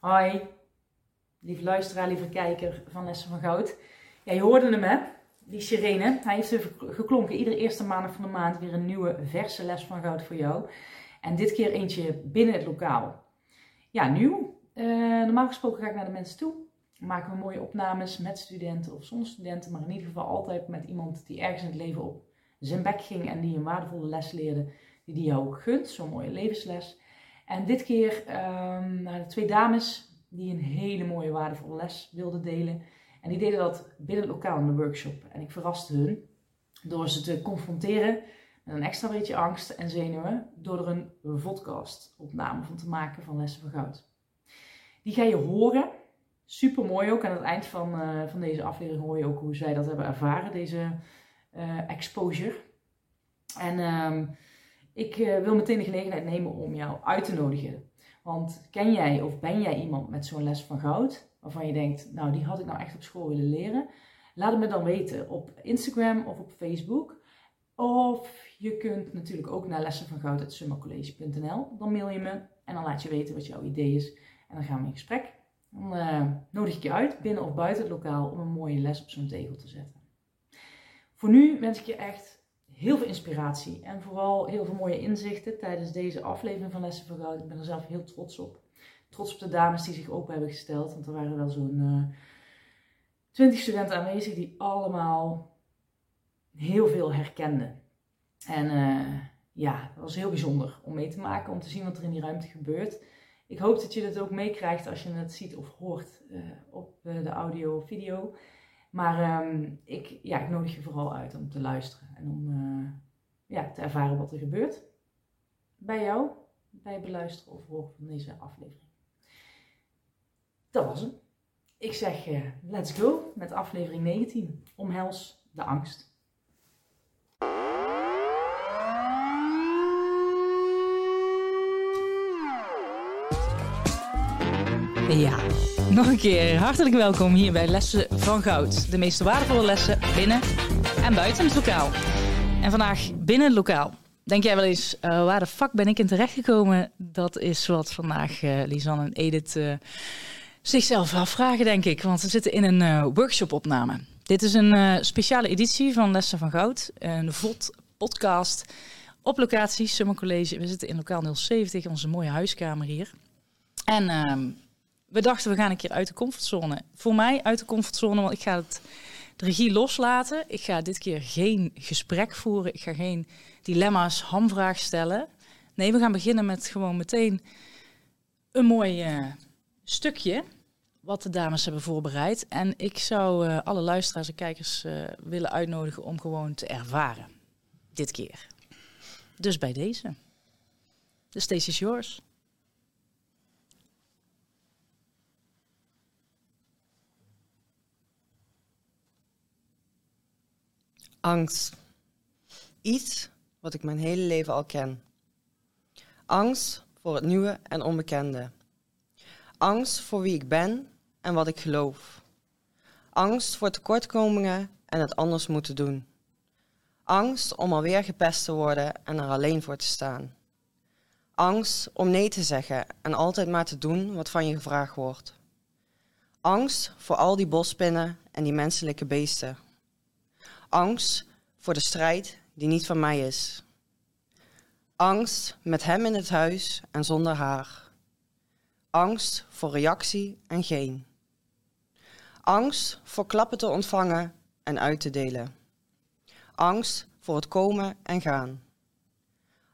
Hoi, lieve luisteraar, lieve kijker van Lessen van Goud. Ja, je hoorde hem hè, die sirene. Hij heeft even geklonken. Iedere eerste maandag van de maand weer een nieuwe verse les van goud voor jou. En dit keer eentje binnen het lokaal. Ja, nieuw. Uh, normaal gesproken ga ik naar de mensen toe. Maken we mooie opnames met studenten of zonder studenten. Maar in ieder geval altijd met iemand die ergens in het leven op zijn bek ging. En die een waardevolle les leerde. Die die jou ook gunt. Zo'n mooie levensles. En dit keer um, naar de twee dames die een hele mooie waardevolle les wilden delen. En die deden dat binnen het lokaal in de workshop. En ik verraste hun door ze te confronteren met een extra beetje angst en zenuwen. Door er een podcast opname van te maken van Lessen van Goud. Die ga je horen. Super mooi ook. Aan het eind van, uh, van deze aflevering hoor je ook hoe zij dat hebben ervaren, deze uh, exposure. En um, ik uh, wil meteen de gelegenheid nemen om jou uit te nodigen. Want ken jij of ben jij iemand met zo'n les van goud? Waarvan je denkt, nou die had ik nou echt op school willen leren. Laat het me dan weten op Instagram of op Facebook. Of je kunt natuurlijk ook naar lessen van goud Dan mail je me en dan laat je weten wat jouw idee is. En dan gaan we in gesprek. Dan uh, nodig ik je uit, binnen of buiten het lokaal, om een mooie les op zo'n tegel te zetten. Voor nu wens ik je echt heel veel inspiratie en vooral heel veel mooie inzichten tijdens deze aflevering van Lessen van Goud. Ik ben er zelf heel trots op. Trots op de dames die zich open hebben gesteld, want er waren wel zo'n uh, 20 studenten aanwezig die allemaal heel veel herkenden. En uh, ja, dat was heel bijzonder om mee te maken, om te zien wat er in die ruimte gebeurt. Ik hoop dat je het ook meekrijgt als je het ziet of hoort uh, op de audio of video. Maar um, ik, ja, ik nodig je vooral uit om te luisteren en om uh, ja, te ervaren wat er gebeurt bij jou, bij het beluisteren of horen van deze aflevering. Dat was hem. Ik zeg uh, let's go met aflevering 19. Omhels de angst. Ja, nog een keer hartelijk welkom hier bij Lessen van Goud. De meest waardevolle lessen binnen en buiten het lokaal. En vandaag binnen het lokaal. Denk jij wel eens, uh, waar de fuck ben ik in terechtgekomen? Dat is wat vandaag uh, Lisanne en Edith uh, zichzelf afvragen, denk ik. Want ze zitten in een workshop-opname. Dit is een speciale editie van Lessen van Goud. Een VOD podcast op locatie Summer College. We zitten in lokaal 070, onze mooie huiskamer hier. En ehm, we dachten, we gaan een keer uit de comfortzone. Voor mij uit de comfortzone, want ik ga het, de regie loslaten. Ik ga dit keer geen gesprek voeren. Ik ga geen dilemma's, hamvraag stellen. Nee, we gaan beginnen met gewoon meteen een mooi uh, stukje wat de dames hebben voorbereid. En ik zou uh, alle luisteraars en kijkers uh, willen uitnodigen om gewoon te ervaren. Dit keer. Dus bij deze. The stage is yours. Angst. Iets wat ik mijn hele leven al ken. Angst voor het nieuwe en onbekende. Angst voor wie ik ben en wat ik geloof. Angst voor tekortkomingen en het anders moeten doen. Angst om alweer gepest te worden en er alleen voor te staan. Angst om nee te zeggen en altijd maar te doen wat van je gevraagd wordt. Angst voor al die bospinnen en die menselijke beesten Angst voor de strijd die niet van mij is. Angst met hem in het huis en zonder haar. Angst voor reactie en geen. Angst voor klappen te ontvangen en uit te delen. Angst voor het komen en gaan.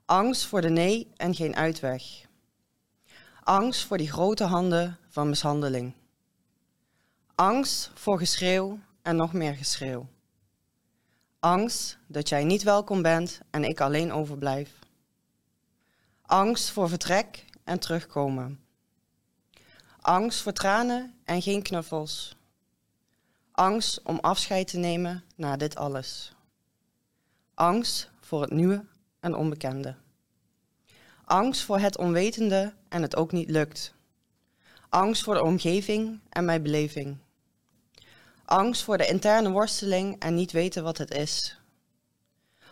Angst voor de nee en geen uitweg. Angst voor die grote handen van mishandeling. Angst voor geschreeuw en nog meer geschreeuw. Angst dat jij niet welkom bent en ik alleen overblijf. Angst voor vertrek en terugkomen. Angst voor tranen en geen knuffels. Angst om afscheid te nemen na dit alles. Angst voor het nieuwe en onbekende. Angst voor het onwetende en het ook niet lukt. Angst voor de omgeving en mijn beleving. Angst voor de interne worsteling en niet weten wat het is.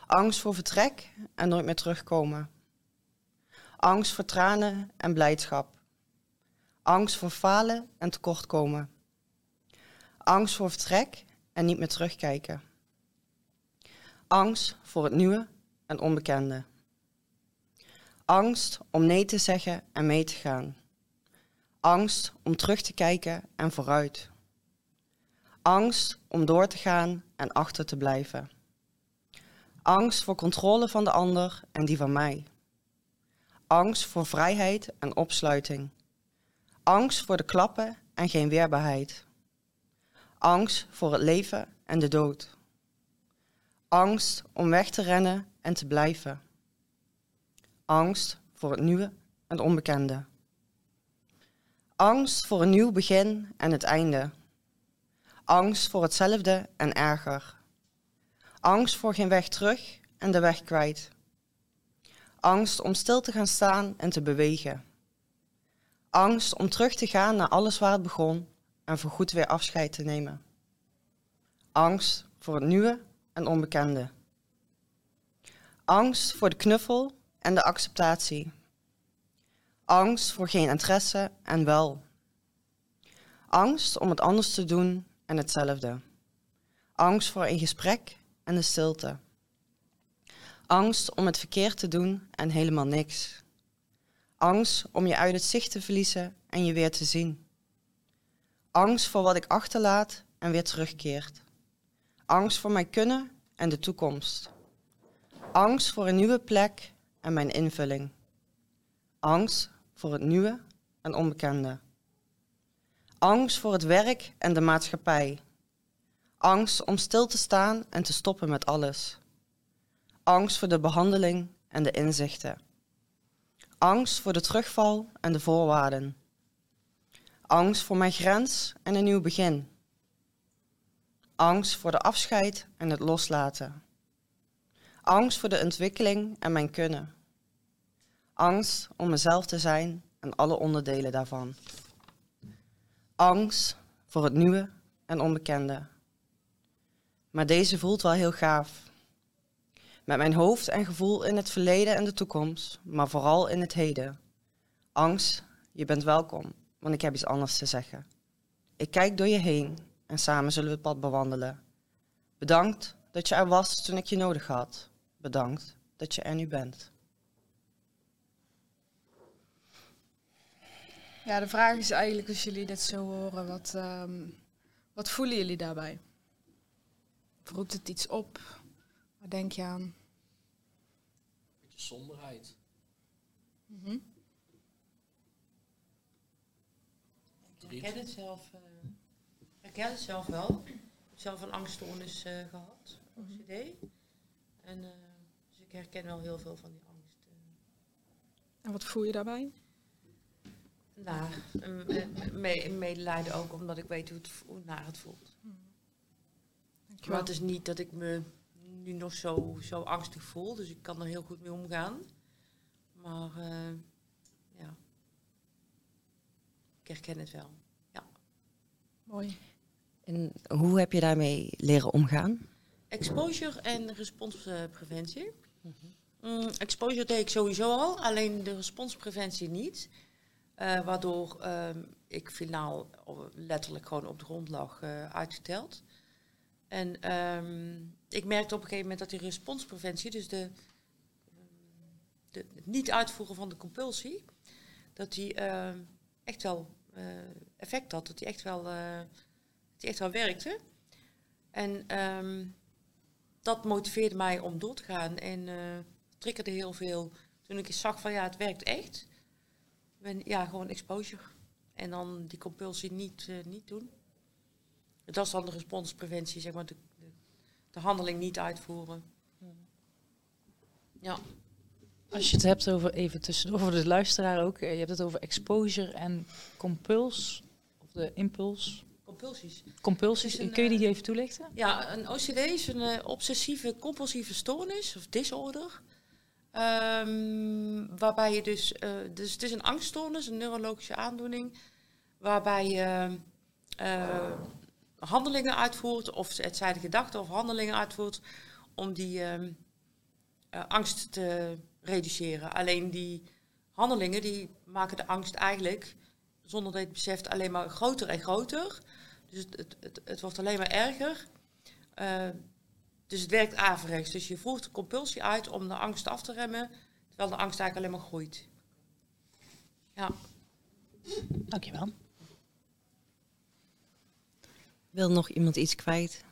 Angst voor vertrek en nooit meer terugkomen. Angst voor tranen en blijdschap. Angst voor falen en tekortkomen. Angst voor vertrek en niet meer terugkijken. Angst voor het nieuwe en onbekende. Angst om nee te zeggen en mee te gaan. Angst om terug te kijken en vooruit. Angst om door te gaan en achter te blijven. Angst voor controle van de ander en die van mij. Angst voor vrijheid en opsluiting. Angst voor de klappen en geen weerbaarheid. Angst voor het leven en de dood. Angst om weg te rennen en te blijven. Angst voor het nieuwe en onbekende. Angst voor een nieuw begin en het einde. Angst voor hetzelfde en erger. Angst voor geen weg terug en de weg kwijt. Angst om stil te gaan staan en te bewegen. Angst om terug te gaan naar alles waar het begon en voorgoed weer afscheid te nemen. Angst voor het nieuwe en onbekende. Angst voor de knuffel en de acceptatie. Angst voor geen interesse en wel. Angst om het anders te doen en hetzelfde. Angst voor een gesprek en de stilte. Angst om het verkeerd te doen en helemaal niks. Angst om je uit het zicht te verliezen en je weer te zien. Angst voor wat ik achterlaat en weer terugkeert. Angst voor mijn kunnen en de toekomst. Angst voor een nieuwe plek en mijn invulling. Angst voor het nieuwe en onbekende. Angst voor het werk en de maatschappij. Angst om stil te staan en te stoppen met alles. Angst voor de behandeling en de inzichten. Angst voor de terugval en de voorwaarden. Angst voor mijn grens en een nieuw begin. Angst voor de afscheid en het loslaten. Angst voor de ontwikkeling en mijn kunnen. Angst om mezelf te zijn en alle onderdelen daarvan. Angst voor het nieuwe en onbekende. Maar deze voelt wel heel gaaf. Met mijn hoofd en gevoel in het verleden en de toekomst, maar vooral in het heden. Angst, je bent welkom, want ik heb iets anders te zeggen. Ik kijk door je heen en samen zullen we het pad bewandelen. Bedankt dat je er was toen ik je nodig had. Bedankt dat je er nu bent. Ja, de vraag is eigenlijk, als jullie dit zo horen, wat, ehm, wat voelen jullie daarbij? Roept het iets op? Wat denk je aan? beetje somberheid. Mhm. Ik herken het zelf, eh, ik herken het zelf wel. Ik heb zelf een angststoornis eh, gehad, OCD. En, eh, dus ik herken wel heel veel van die angst. En wat voel je daarbij? Een medelijden ook, omdat ik weet hoe, het, hoe naar het voelt. Maar Dankjewel. het is niet dat ik me nu nog zo, zo angstig voel, dus ik kan er heel goed mee omgaan. Maar eh, ja, ik herken het wel. Mooi. En hoe heb je daarmee leren omgaan? Exposure en responspreventie. Mm, exposure deed ik sowieso al, alleen de responspreventie niet. Eh, waardoor ehm, ik finaal letterlijk gewoon op de grond lag eh, uitgeteld. En ehm, ik merkte op een gegeven moment dat die responspreventie, dus de, de, het niet uitvoeren van de compulsie, dat die ehm, echt wel eh, effect had, dat die echt wel, die echt wel werkte. En dat motiveerde mij om door te gaan en triggerde heel veel. Toen ik zag van ja, het werkt echt. Ja, gewoon exposure. En dan die compulsie niet, eh, niet doen. Dat is dan de responspreventie, zeg maar, de, de, de handeling niet uitvoeren. Ja, Als je het hebt over, even tussendoor voor de luisteraar ook, eh, je hebt het over exposure en compuls, of de impuls, compulsies. compulsies. Een, Kun je die eh, even toelichten? Ja, een OCD is een obsessieve compulsieve stoornis of disorder. Ehm, waarbij je dus, eh, dus het is een angststoornis, een neurologische aandoening, waarbij je eh, handelingen uitvoert, of het gedachten of handelingen uitvoert, om die ehm, eh, angst te reduceren. Alleen die handelingen die maken de angst eigenlijk zonder dat je het beseft, alleen maar groter en groter. Dus het, het, het, het wordt alleen maar erger. Dus het werkt averechts. Dus je voert de compulsie uit om de angst af te remmen, terwijl de angst eigenlijk alleen maar groeit. Ja. Dankjewel. Wil nog iemand iets kwijt?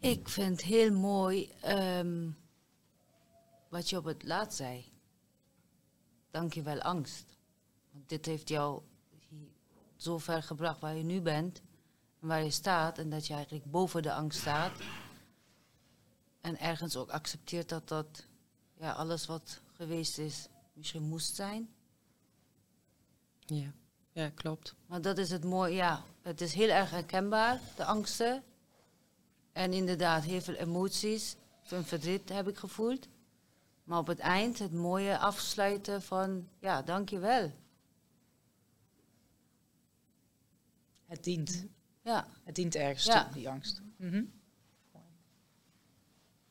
Ik vind het heel mooi ehm, wat je op het laatst zei. Dankjewel angst. Want dit heeft jou zo ver gebracht waar je nu bent. En waar je staat. En dat je eigenlijk boven de angst staat. En ergens ook accepteert dat dat ja, alles wat geweest is misschien moest zijn. Ja, ja klopt. Maar dat is het mooie, ja. Het is heel erg herkenbaar, de angsten. En inderdaad, heel veel emoties. Veel verdriet heb ik gevoeld. Maar op het eind het mooie afsluiten van, ja, dankjewel. Het dient. Ja, Het dient ergens Ja. toe, die angst. Mhm.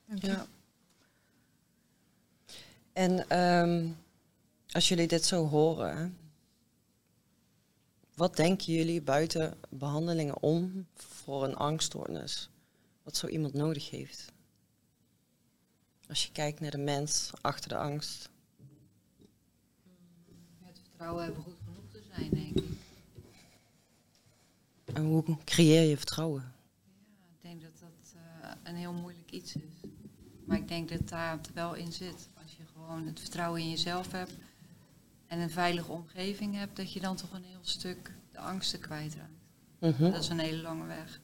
Ja. En ehm, als jullie dit zo horen, wat denken jullie buiten behandelingen om voor een angststoornis? Wat zo iemand nodig heeft? Als je kijkt naar de mens achter de angst. het vertrouwen hebben goed genoeg te zijn, denk ik. En hoe creëer je vertrouwen? Ik denk dat dat eh, een heel moeilijk iets is. Maar ik denk dat daar het wel in zit. Als je gewoon het vertrouwen in jezelf hebt en een veilige omgeving hebt, dat je dan toch een heel stuk de angsten kwijtraakt. Mhm. Dat is een hele lange weg.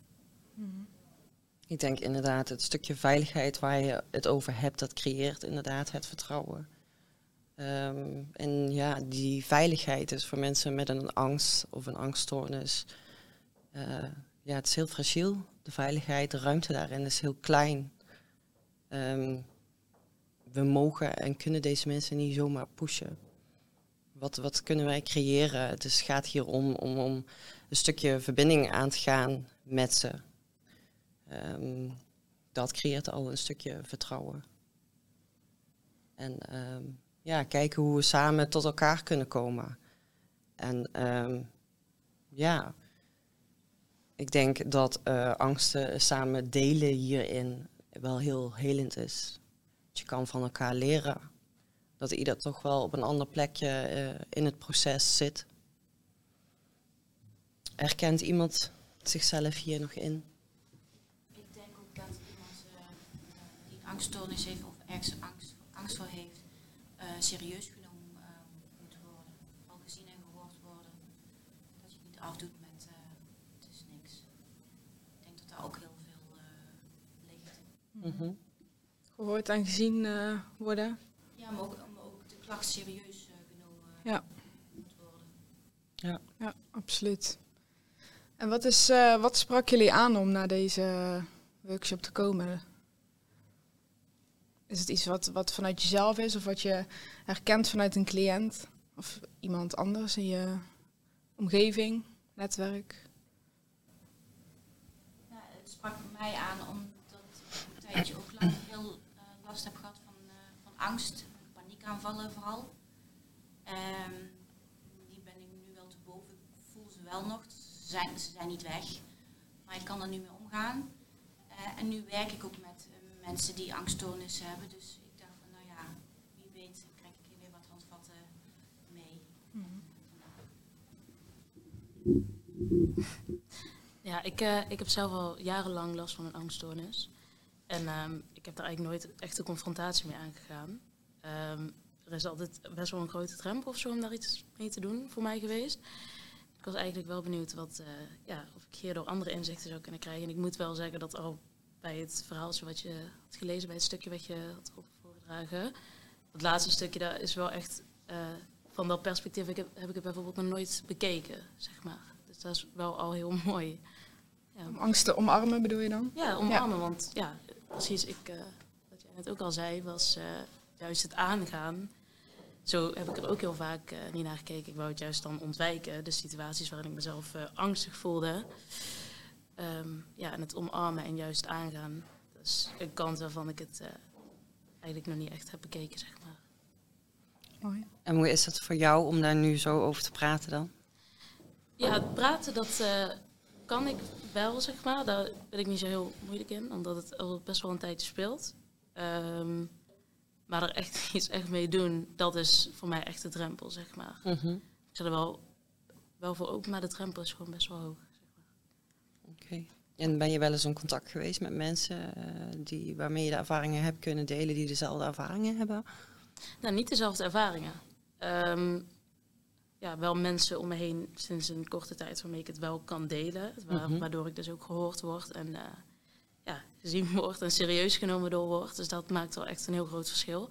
Ik denk inderdaad, het stukje veiligheid waar je het over hebt, dat creëert inderdaad het vertrouwen. Ehm, en ja, die veiligheid is voor mensen met een angst of een angststoornis. Eh, ja, het is heel fragiel. De veiligheid, de ruimte daarin is heel klein. Ehm, we mogen en kunnen deze mensen niet zomaar pushen. Wat, wat kunnen wij creëren? Het is, gaat hier om, om, om een stukje verbinding aan te gaan met ze. Ehm, dat creëert al een stukje vertrouwen. En ehm, ja, kijken hoe we samen tot elkaar kunnen komen. En ja, ik denk dat eh, angsten samen delen hierin wel heel helend is. Je kan van elkaar leren. Dat ieder toch wel op een ander plekje eh, in het proces zit. Herkent iemand zichzelf hier nog in? Ik denk ook dat iemand eh, die angststoornis heeft of ergens angst, angst voor heeft, serieus eh, moet worden. Al gezien en gehoord worden. Dat je het niet afdoet met eh, het is niks. Ik denk dat daar ook heel veel eh, Mhm. Gehoord en gezien eh, worden. Ja, maar ook, maar ook de klacht serieus eh, genomen Ja. moet worden. Ja, absoluut. En wat, is, eh, wat sprak jullie aan om naar deze workshop te komen? Is het iets wat, wat vanuit jezelf is of wat je herkent vanuit een cliënt of iemand anders in je omgeving, netwerk? Ja, het sprak mij aan omdat een tijdje ook lang heel eh, last heb gehad van, eh, van angst, paniekaanvallen vooral. Ehm, die ben ik nu wel te boven. Ik voel ze wel nog. Ze zijn, ze zijn niet weg. Maar ik kan er nu mee omgaan. Eh, en nu werk ik ook met mensen die angststoornissen hebben. Dus ik dacht van, nou ja, wie weet krijg ik hier weer wat handvatten mee. Ja, ik, ik heb zelf al jarenlang last van een angststoornis. En ehm, ik heb daar eigenlijk nooit echt een confrontatie mee aangegaan. Ehm, er is altijd best wel een grote drempel of zo om daar iets mee te doen voor mij geweest. Ik was eigenlijk wel benieuwd wat, eh, ja, of ik hierdoor andere inzichten zou kunnen krijgen. En ik moet wel zeggen dat al bij het verhaaltje wat je had gelezen, bij het stukje wat je had voorgedragen, het laatste stukje, daar is wel echt, eh, van dat perspectief ik heb, heb ik het bijvoorbeeld nog nooit bekeken, zeg maar. Dus dat is wel al heel mooi. Ja. Om angst te omarmen bedoel je dan? Ja, omarmen. Want ja, precies, ik, eh, wat jij net ook al zei, was eh, juist het aangaan. Zo heb ik er ook heel vaak eh, niet naar gekeken. Ik wou het juist dan ontwijken, de situaties waarin ik mezelf eh, angstig voelde. Ehm, ja, en het omarmen en juist aangaan. Dat is een kant waarvan ik het eh, eigenlijk nog niet echt heb bekeken, zeg maar. Mooi. En hoe is het voor jou om daar nu zo over te praten dan? Ja, het praten, dat eh, kan ik wel, zeg maar. Daar ben ik niet zo heel moeilijk in, omdat het al best wel een tijdje speelt. Ehm, maar er echt iets echt mee doen, dat is voor mij echt de drempel, zeg maar. Mhm. Ik sta er wel, wel voor open, maar de drempel is gewoon best wel hoog. Oké. En ben je wel eens in contact geweest met mensen eh, die, waarmee je de ervaringen hebt kunnen delen, die dezelfde ervaringen hebben? Nou, niet dezelfde ervaringen. Ehm, ja, wel mensen om me heen sinds een korte tijd waarmee ik het wel kan delen. Wa- Mhm. Waardoor ik dus ook gehoord word en eh, ja, gezien word en serieus genomen door word. Dus dat maakt wel echt een heel groot verschil.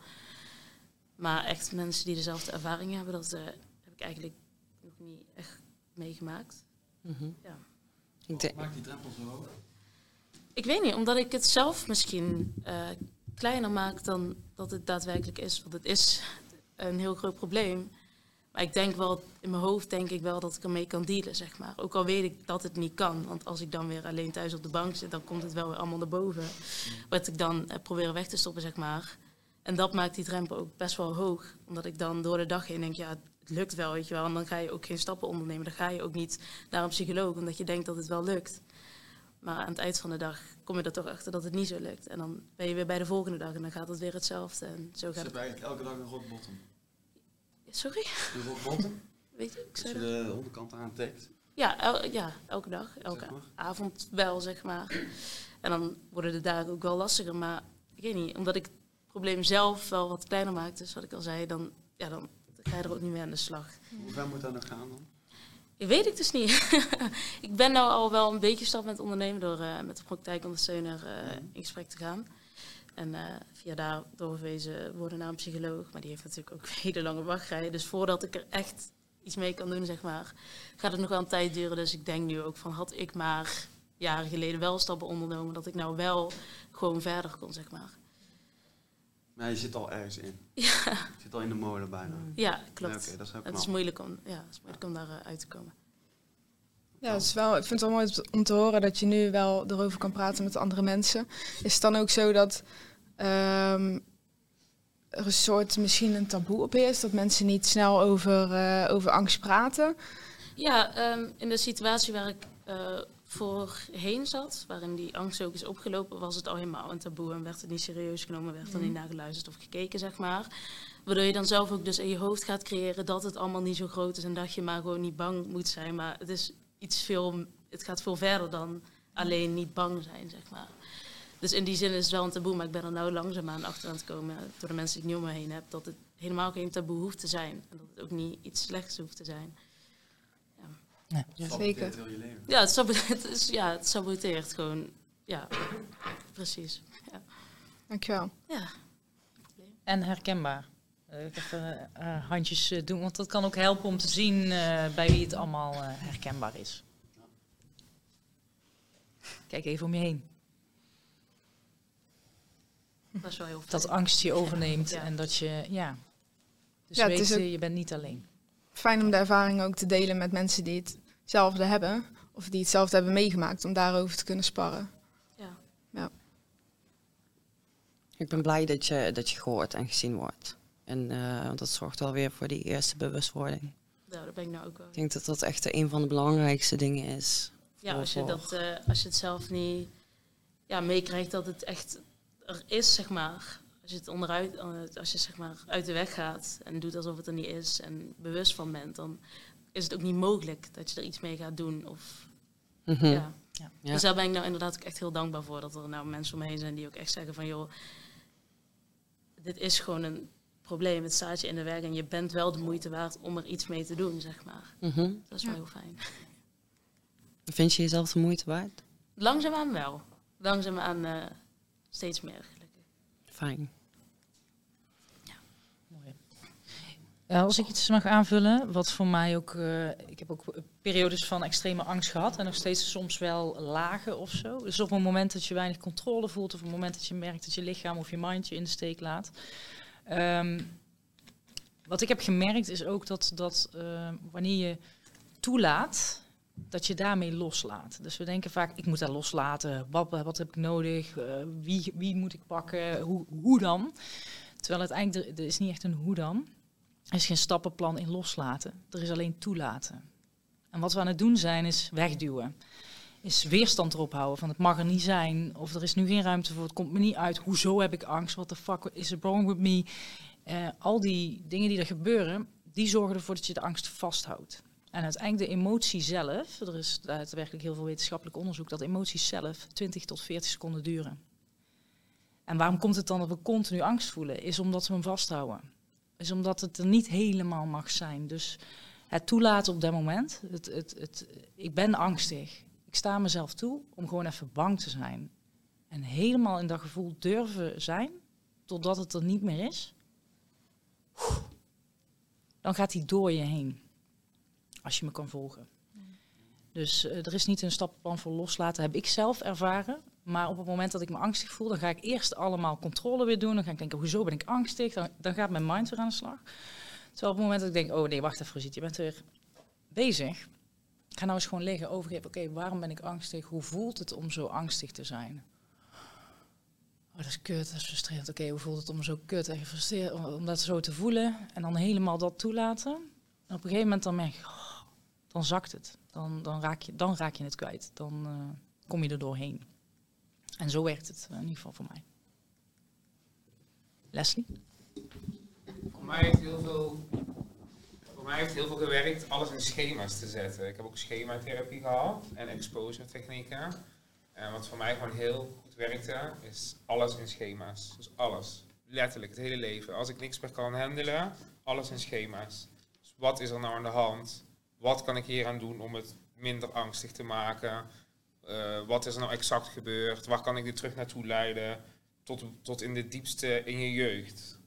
Maar echt mensen die dezelfde ervaringen hebben, dat eh, heb ik eigenlijk nog niet echt meegemaakt. Mhm. Ja. Ik denk, Maakt die drempel zo hoog? Ik weet niet, omdat ik het zelf misschien eh, kleiner maak dan dat het daadwerkelijk is. Want het is een heel groot probleem. Maar ik denk wel, in mijn hoofd denk ik wel dat ik ermee kan dealen, zeg maar. Ook al weet ik dat het niet kan. Want als ik dan weer alleen thuis op de bank zit, dan komt het wel weer allemaal naar boven. Wat ik dan eh, probeer weg te stoppen, zeg maar. En dat maakt die drempel ook best wel hoog. Omdat ik dan door de dag heen denk, ja, het lukt wel, weet je wel. En dan ga je ook geen stappen ondernemen. Dan ga je ook niet naar een psycholoog, omdat je denkt dat het wel lukt. Maar aan het eind van de dag kom je er toch achter dat het niet zo lukt. En dan ben je weer bij de volgende dag en dan gaat het weer hetzelfde. En zo gaat Zit het. eigenlijk elke dag een rock bottom. Sorry? Bottom? Weet je, ik Als zei je de onderkant aantikt. Ja, el- ja, elke dag, elke Zeg maar. avond wel, zeg maar. En dan worden de dagen ook wel lastiger. Maar ik weet niet, omdat ik het probleem zelf wel wat kleiner maak, dus wat ik al zei, dan, ja, dan ga je er ook niet meer aan de slag. Hoe ver moet dat nog gaan dan? Ik weet ik dus niet. ik ben nou al wel een beetje stap met ondernemen door eh, met de praktijkondersteuner eh, in gesprek te gaan. En eh, via daar doorverwezen worden naar een psycholoog. Maar die heeft natuurlijk ook hele lange wachtrijen. Dus voordat ik er echt iets mee kan doen, zeg maar, gaat het nog wel een tijd duren. Dus ik denk nu ook van, had ik maar jaren geleden wel stappen ondernomen, dat ik nou wel gewoon verder kon, zeg maar. Maar je zit al ergens in. Ja, Je zit al in de molen bijna. ja klopt. Ja, Oké, dat is ook het is moeilijk om, ja, het is moeilijk om daar eh, uit te komen. Ja, het is wel, ik vind het wel mooi om te horen dat je nu wel erover kan praten met andere mensen. Is het dan ook zo dat ehm, er een soort misschien een taboe op is? Dat mensen niet snel over, eh, over angst praten? Ja, ehm, in de situatie waar ik eh, voorheen zat, waarin die angst ook is opgelopen, was het al helemaal een taboe en werd het niet serieus genomen, werd er niet naar geluisterd of gekeken, zeg maar. Waardoor je dan zelf ook dus in je hoofd gaat creëren dat het allemaal niet zo groot is en dat je maar gewoon niet bang moet zijn. Maar het is iets veel, het gaat veel verder dan alleen niet bang zijn, zeg maar. Dus in die zin is het wel een taboe, maar ik ben er nou langzaamaan achter aan het komen door de mensen die ik nu om me heen heb, dat het helemaal geen taboe hoeft te zijn. En dat het ook niet iets slechts hoeft te zijn. Saboteert Zeker. heel je leven. Ja, het saboteert, het is, ja, het saboteert gewoon. Ja, precies. Ja. Dankjewel. ja. En herkenbaar. Eh, even eh, handjes eh, doen, want dat kan ook helpen om te zien eh, bij wie het allemaal eh, herkenbaar is. Kijk even om je heen. Dat is wel heel fijn. Dat angst je overneemt Ja. en dat je, ja. Dus Ja, weet, eh, je bent niet alleen. Fijn om de ervaring ook te delen met mensen die hetzelfde hebben. Of die hetzelfde hebben meegemaakt, om daarover te kunnen sparren. Ja. ik ben blij dat je, dat je gehoord en gezien wordt. En eh, want dat zorgt wel weer voor die eerste bewustwording. Ja, dat ben ik nou ook wel. Ik denk dat dat echt een van de belangrijkste dingen is. Ja, als je, dat, eh, als je het zelf niet ja, meekrijgt dat het echt er is, zeg maar. Als je het onderuit, als je zeg maar uit de weg gaat en doet alsof het er niet is en bewust van bent, dan is het ook niet mogelijk dat je er iets mee gaat doen. Of, Mhm. ja. Ja. Dus daar ben ik nou inderdaad ook echt heel dankbaar voor. Dat er nou mensen om me heen zijn die ook echt zeggen van joh, dit is gewoon een probleem. Het staat je in de weg en je bent wel de moeite waard om er iets mee te doen, zeg maar. Mhm. Dat is wel Ja. heel fijn. Vind je jezelf de moeite waard? Langzaamaan wel. Langzaamaan eh steeds meer, gelukkig. Fijn. Mooi. Eh, als ik iets mag aanvullen, wat voor mij ook, eh, ik heb ook periodes van extreme angst gehad en nog steeds soms wel lagen of zo. Dus op een moment dat je weinig controle voelt of op een moment dat je merkt dat je lichaam of je mind je in de steek laat. Ehm, wat ik heb gemerkt is ook dat, dat eh, wanneer je toelaat, dat je daarmee loslaat. Dus we denken vaak, ik moet dat loslaten. Wat, wat heb ik nodig? Eh, wie, wie moet ik pakken? Hoe, hoe dan? Terwijl uiteindelijk, er, er is niet echt een hoe dan. Er is geen stappenplan in loslaten. Er is alleen toelaten. En wat we aan het doen zijn, is wegduwen. Is weerstand erop houden van het mag er niet zijn. Of er is nu geen ruimte voor, het komt me niet uit. Hoezo heb ik angst? What the fuck is er wrong with me? Eh, al die dingen die er gebeuren, die zorgen ervoor dat je de angst vasthoudt. En uiteindelijk de emotie zelf, er is daadwerkelijk heel veel wetenschappelijk onderzoek dat emoties zelf 20 tot 40 seconden duren. En waarom komt het dan dat we continu angst voelen? Is omdat we hem vasthouden. Is omdat het er niet helemaal mag zijn. Dus het toelaten op dat moment. Het, het, het, ik ben angstig. Ik sta mezelf toe om gewoon even bang te zijn. En helemaal in dat gevoel durven zijn, totdat het er niet meer is. Dan gaat hij door je heen. Als je me kan volgen. Dus uh, er is niet een stappenplan voor loslaten, heb ik zelf ervaren. Maar op het moment dat ik me angstig voel, dan ga ik eerst allemaal controle weer doen. Dan ga ik denken, hoezo ben ik angstig? Dan, dan gaat mijn mind weer aan de slag. Terwijl op het moment dat ik denk, oh nee, wacht even, je bent weer bezig. Ga nou eens gewoon liggen, overgeven, oké, waarom ben ik angstig? Hoe voelt het om zo angstig te zijn? Oh, dat is kut, dat is frustrerend. Oké, hoe voelt het om zo kut en gefrustreerd, om, dat zo te voelen? En dan helemaal dat toelaten. En op een gegeven moment dan merk oh, dan zakt het. Dan, dan, raak je, dan raak je het kwijt. Dan uh, kom je er doorheen. En zo werkt het in ieder geval voor mij. Leslie? Voor mij heeft heel veel, voor mij heeft heel veel gewerkt alles in schema's te zetten. Ik heb ook schematherapie gehad en exposure technieken. En wat voor mij gewoon heel goed werkte, is alles in schema's. Dus alles. Letterlijk, het hele leven. Als ik niks meer kan handelen, alles in schema's. Dus wat is er nou aan de hand? Wat kan ik hier aan doen om het minder angstig te maken? Uh, wat is er nou exact gebeurd? Waar kan ik dit terug naartoe leiden? Tot, tot in de diepste in je jeugd.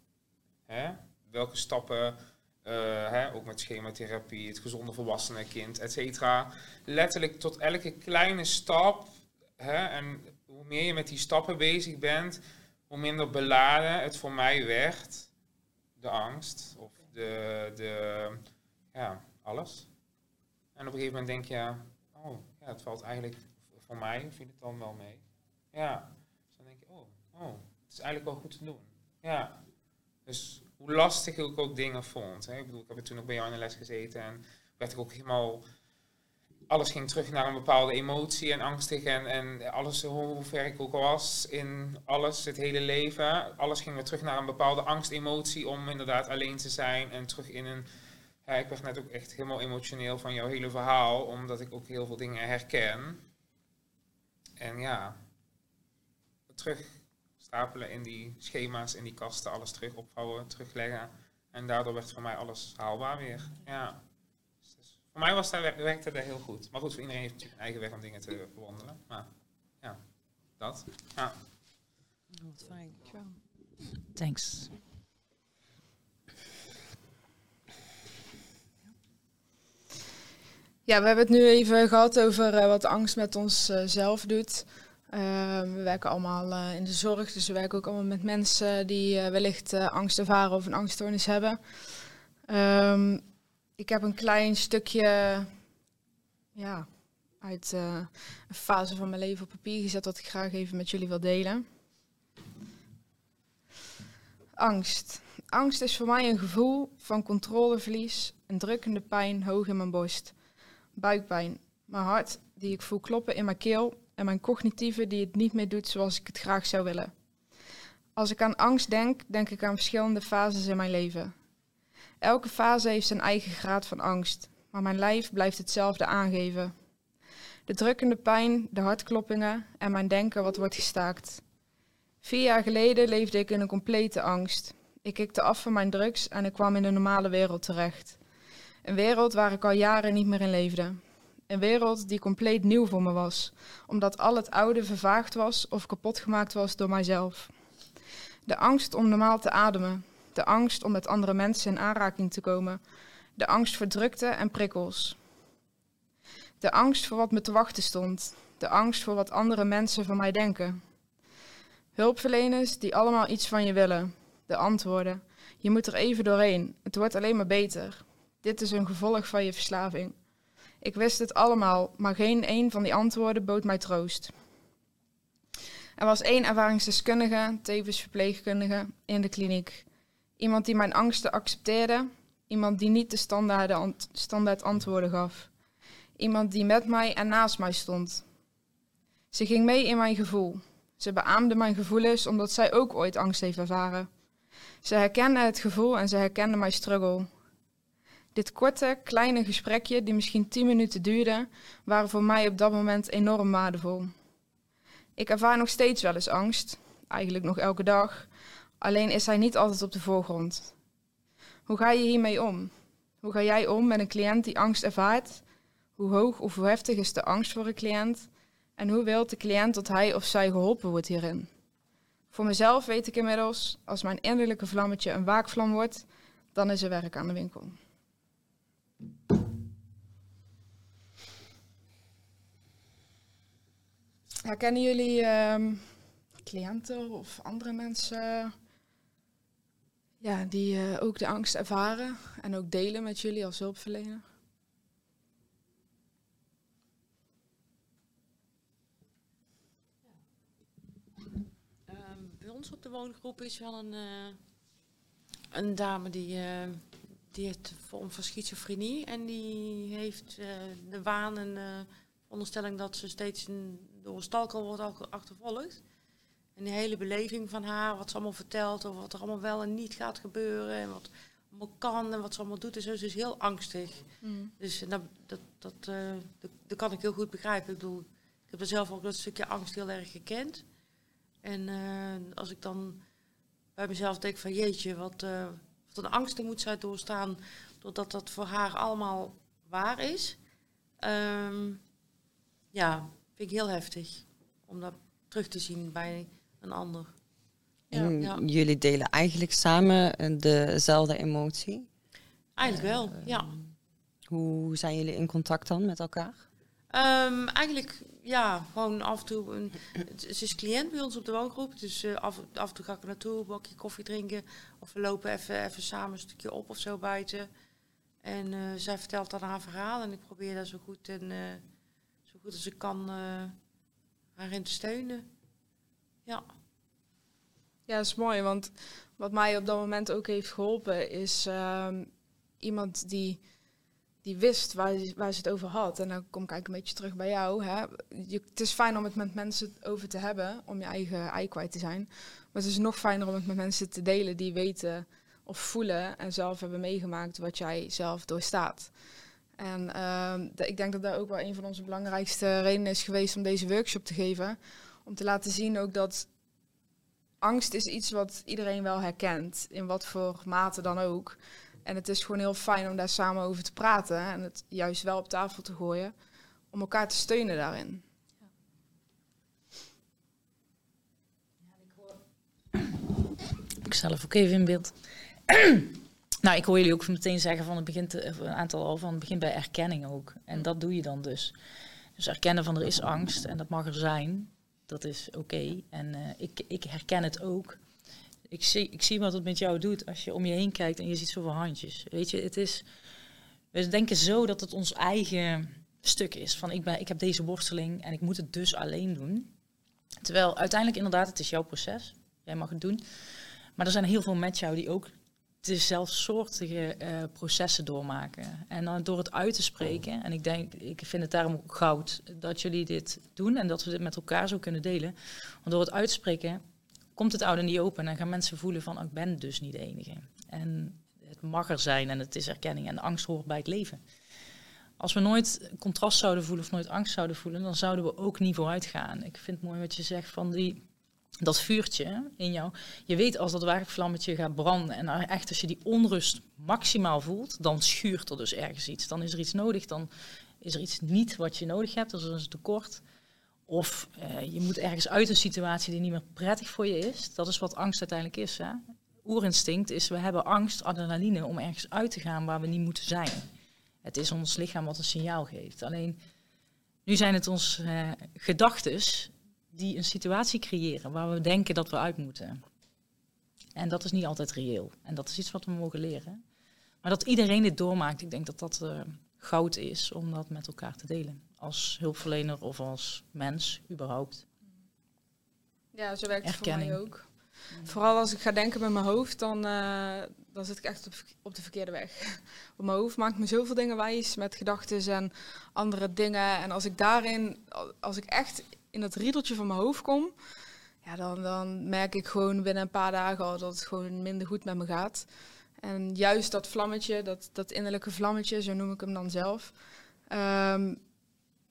Hè? Welke stappen, uh, hè? ook met schematherapie, het gezonde volwassene kind, et cetera. Letterlijk tot elke kleine stap. Hè? En hoe meer je met die stappen bezig bent, hoe minder beladen het voor mij werd. De angst of de, de ja, alles. En op een gegeven moment denk je, oh, ja, het valt eigenlijk voor mij vind het dan wel mee. Ja. Dus dan denk je, oh, oh, het is eigenlijk wel goed te doen. Ja. Dus hoe lastig ik ook dingen vond. Hè. Ik bedoel, ik heb toen ook bij jou in de les gezeten en werd ik ook helemaal... Alles ging terug naar een bepaalde emotie en angstig en, en alles, hoe ver ik ook was in alles, het hele leven. Alles ging weer terug naar een bepaalde angstemotie om inderdaad alleen te zijn en terug in een... Ja, ik werd net ook echt helemaal emotioneel van jouw hele verhaal, omdat ik ook heel veel dingen herken. En ja, terug stapelen in die schema's, in die kasten, alles terug opvouwen, terugleggen. En daardoor werd voor mij alles haalbaar weer. Ja. Dus voor mij was dat, werkte dat heel goed. Maar goed, voor iedereen heeft natuurlijk een eigen weg om dingen te bewandelen. Maar ja, dat. Ja. Wat fijn. Thanks. Ja, we hebben het nu even gehad over uh, wat angst met ons uh, zelf doet. Uh, we werken allemaal uh, in de zorg, dus we werken ook allemaal met mensen die wellicht angst ervaren of een angststoornis hebben. Um, ik heb een klein stukje ja, uit een fase van mijn leven op papier gezet dat ik graag even met jullie wil delen. Angst. Angst is voor mij een gevoel van controleverlies, een drukkende pijn hoog in mijn borst buikpijn, mijn hart die ik voel kloppen in mijn keel en mijn cognitieve die het niet meer doet zoals ik het graag zou willen. Als ik aan angst denk, denk ik aan verschillende fases in mijn leven. Elke fase heeft zijn eigen graad van angst, maar mijn lijf blijft hetzelfde aangeven. De drukkende pijn, de hartkloppingen en mijn denken wat wordt gestaakt. Vier jaar geleden leefde ik in een complete angst. Ik kikte af van mijn drugs en ik kwam in de normale wereld terecht. Een wereld waar ik al jaren niet meer in leefde. Een wereld die compleet nieuw voor me was, omdat al het oude vervaagd was of kapot gemaakt was door mijzelf. De angst om normaal te ademen, de angst om met andere mensen in aanraking te komen, de angst voor drukte en prikkels. De angst voor wat me te wachten stond, de angst voor wat andere mensen van mij denken. Hulpverleners die allemaal iets van je willen, de antwoorden. Je moet er even doorheen, het wordt alleen maar beter. Dit is een gevolg van je verslaving. Ik wist het allemaal, maar geen een van die antwoorden bood mij troost. Er was één ervaringsdeskundige, tevens verpleegkundige, in de kliniek. Iemand die mijn angsten accepteerde, Iemand die niet de standaard, standaard antwoorden gaf. Iemand die met mij en naast mij stond. Ze ging mee in mijn gevoel. Ze beaamde mijn gevoelens omdat zij ook ooit angst heeft ervaren. Ze herkende het gevoel en ze herkende mijn struggle. Dit korte, kleine gesprekje, die misschien tien minuten duurde, waren voor mij op dat moment enorm waardevol. Ik ervaar nog steeds wel eens angst, eigenlijk nog elke dag, alleen is hij niet altijd op de voorgrond. Hoe ga je hiermee om? Hoe ga jij om met een cliënt die angst ervaart? Hoe hoog of hoe heftig is de angst voor een cliënt? En hoe wil de cliënt dat hij of zij geholpen wordt hierin? Voor mezelf weet ik inmiddels, als mijn innerlijke vlammetje een waakvlam wordt, dan is er werk aan de winkel. Herkennen jullie ehm, cliënten of andere mensen ja, die eh, ook de angst ervaren en ook delen met jullie als hulpverlener? Ehm, bij ons op de woongroep is wel een, eh, een dame die, eh, die heeft vorm van schizofrenie. En die heeft eh, de waan en de onderstelling dat ze steeds een, door een stalker wordt achtervolgd. En die hele beleving van haar, wat ze allemaal vertelt over wat er allemaal wel en niet gaat gebeuren. En wat allemaal kan en wat ze allemaal doet. En zo is heel angstig. Dus dat, dat, dat, eh, dat, dat kan ik heel goed begrijpen. Ik bedoel, ik heb er zelf ook dat stukje angst heel erg gekend. En eh, als ik dan bij mezelf denk van jeetje, wat, eh, wat een angsten moet zij doorstaan, doordat dat voor haar allemaal waar is. Ehm, ja, vind ik heel heftig om dat terug te zien bij een ander. En ja. jullie delen eigenlijk samen eh, dezelfde emotie. Eigenlijk wel, ja. Hoe zijn jullie in contact dan met elkaar? Ehm, eigenlijk, ja, gewoon af en toe. Een, ze is cliënt bij ons op de woongroep. Dus eh, af, af en toe ga ik naartoe, een bakje koffie drinken. Of we lopen even, even samen een stukje op of zo buiten. En eh, zij vertelt dan haar verhaal. En ik probeer daar zo goed, en, eh, zo goed als ik kan haar in te steunen. Ja. Ja, dat is mooi, want wat mij op dat moment ook heeft geholpen is ehm, iemand die, die wist waar, waar ze het over had. En dan kom ik eigenlijk een beetje terug bij jou. Hè. Het is fijn om het met mensen over te hebben, om je eigen ei kwijt te zijn. Maar het is nog fijner om het met mensen te delen die weten of voelen en zelf hebben meegemaakt wat jij zelf doorstaat. En ehm, ik denk dat dat ook wel een van onze belangrijkste redenen is geweest om deze workshop te geven. Om te laten zien ook dat angst is iets wat iedereen wel herkent, in wat voor mate dan ook. En het is gewoon heel fijn om daar samen over te praten en het juist wel op tafel te gooien, om elkaar te steunen daarin. Ik zelf ook even in beeld. nou, ik hoor jullie ook meteen zeggen van het begint eh, een aantal al van het begint bij erkenning ook. En dat doe je dan dus. Dus erkennen van er is angst en dat mag er zijn. Dat is oké. En eh, ik, ik herken het ook. Ik zie, ik zie wat het met jou doet als je om je heen kijkt en je ziet zoveel handjes. Weet je, het is. We denken zo dat het ons eigen stuk is. Van ik, ben, ik heb deze worsteling en ik moet het dus alleen doen. Terwijl uiteindelijk inderdaad, het is jouw proces. Jij mag het doen. Maar er zijn heel veel met jou die ook dezelfsoortige eh processen doormaken. En dan door het uit te spreken, en ik denk, ik vind het daarom ook goud dat jullie dit doen en dat we dit met elkaar zo kunnen delen. Want door het uitspreken komt het oude niet open en gaan mensen voelen van, oh, ik ben dus niet de enige. En het mag er zijn en het is erkenning en angst hoort bij het leven. Als we nooit contrast zouden voelen of nooit angst zouden voelen, dan zouden we ook niet vooruit gaan. Ik vind het mooi wat je zegt van die, dat vuurtje in jou. Je weet als dat werkvlammetje gaat branden en echt als je die onrust maximaal voelt, dan schuurt er dus ergens iets. Dan is er iets nodig, dan is er iets niet wat je nodig hebt, dus er is een tekort. Of eh, je moet ergens uit een situatie die niet meer prettig voor je is. Dat is wat angst uiteindelijk is. Hè? Oerinstinct is, we hebben angst, adrenaline, om ergens uit te gaan waar we niet moeten zijn. Het is ons lichaam wat een signaal geeft. Alleen, nu zijn het onze eh, gedachtes die een situatie creëren waar we denken dat we uit moeten. En dat is niet altijd reëel. En dat is iets wat we mogen leren. Maar dat iedereen dit doormaakt, ik denk dat dat eh, goud is om dat met elkaar te delen. Als hulpverlener of als mens überhaupt. Ja, zo werkt het voor mij ook. Vooral als ik ga denken met mijn hoofd, dan, eh, dan zit ik echt op, op de verkeerde weg. op mijn hoofd maakt me zoveel dingen wijs met gedachten en andere dingen. En als ik daarin, als ik echt in dat riedeltje van mijn hoofd kom, ja, dan, dan merk ik gewoon binnen een paar dagen al dat het gewoon minder goed met me gaat. En juist dat vlammetje, dat, dat innerlijke vlammetje, zo noem ik hem dan zelf. ehm,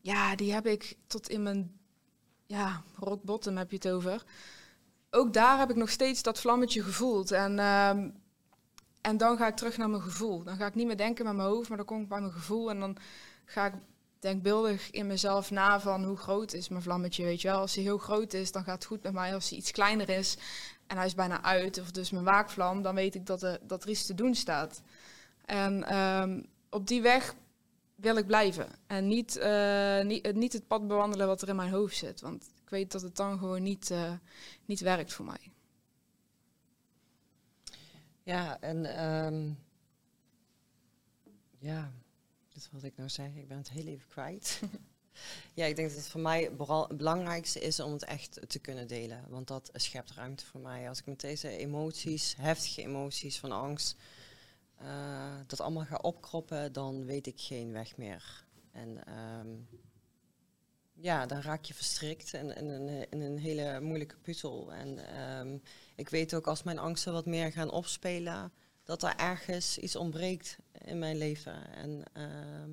ja, die heb ik tot in mijn ja, rock bottom heb je het over. Ook daar heb ik nog steeds dat vlammetje gevoeld. En, ehm, en dan ga ik terug naar mijn gevoel. Dan ga ik niet meer denken met mijn hoofd, maar dan kom ik bij mijn gevoel. En dan ga ik denkbeeldig in mezelf na van hoe groot is mijn vlammetje, weet je wel. Als hij heel groot is, dan gaat het goed met mij. Als hij iets kleiner is en hij is bijna uit, of dus mijn waakvlam, dan weet ik dat er, dat er iets te doen staat. En ehm, op die weg wil ik blijven. En niet, niet, niet het pad bewandelen wat er in mijn hoofd zit. Want ik weet dat het dan gewoon niet, eh, niet werkt voor mij. Ja, en ehm, ja, dat wat ik nou zeg. Ik ben het heel even kwijt. ja, ik denk dat het voor mij vooral het belangrijkste is om het echt te kunnen delen. Want dat schept ruimte voor mij. Als ik met deze emoties, heftige emoties van angst, eh, dat allemaal ga opkroppen, dan weet ik geen weg meer. En ehm, ja, dan raak je verstrikt in, een, in een hele moeilijke puzzel. En ehm, ik weet ook als mijn angsten wat meer gaan opspelen, dat er ergens iets ontbreekt in mijn leven. En, ehm,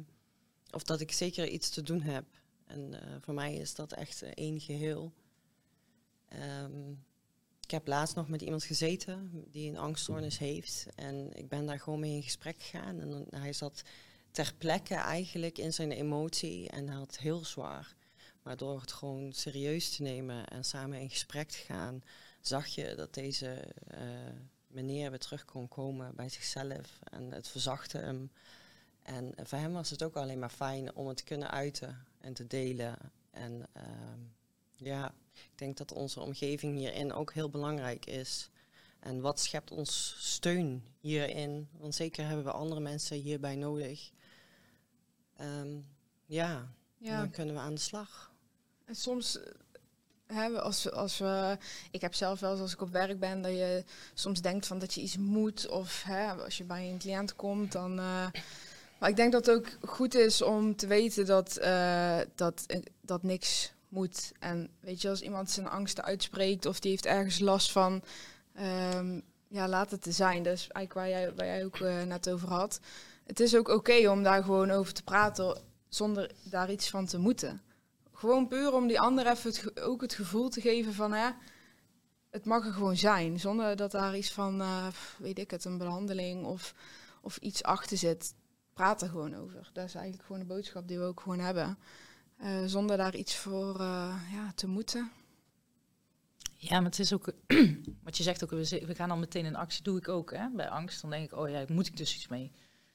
of dat ik zeker iets te doen heb. En eh, voor mij is dat echt één geheel. Ehm, ik heb laatst nog met iemand gezeten die een angststoornis heeft. En ik ben daar gewoon mee in gesprek gegaan. En hij zat ter plekke eigenlijk in zijn emotie en hij had heel zwaar. Maar door het gewoon serieus te nemen en samen in gesprek te gaan, zag je dat deze uh, meneer weer terug kon komen bij zichzelf. En het verzachtte hem. En voor hem was het ook alleen maar fijn om het te kunnen uiten en te delen. En uh, ja, ik denk dat onze omgeving hierin ook heel belangrijk is. En wat schept ons steun hierin? Want zeker hebben we andere mensen hierbij nodig. Um, ja, ja, dan kunnen we aan de slag. En soms hè, als, als we, ik heb zelf wel eens als ik op werk ben, dat je soms denkt van dat je iets moet. Of hè, als je bij een cliënt komt, dan. Uh, maar ik denk dat het ook goed is om te weten dat, uh, dat, dat niks En weet je, als iemand zijn angsten uitspreekt of die heeft ergens last van, um, ja, laat het te zijn. Dus eigenlijk waar jij, waar jij ook uh, net over had. Het is ook oké om daar gewoon over te praten zonder daar iets van te moeten. Gewoon puur om die ander even het, ook het gevoel te geven van, hè, het mag er gewoon zijn. Zonder dat daar iets van, uh, weet ik het, een behandeling of, of iets achter zit. Praat er gewoon over. Dat is eigenlijk gewoon de boodschap die we ook gewoon hebben. Uh, zonder daar iets voor uh, ja, te moeten. Ja, maar het is ook, wat je zegt ook, we gaan dan meteen in actie, doe ik ook. Hè? Bij angst, dan denk ik, oh ja, moet ik dus iets mee.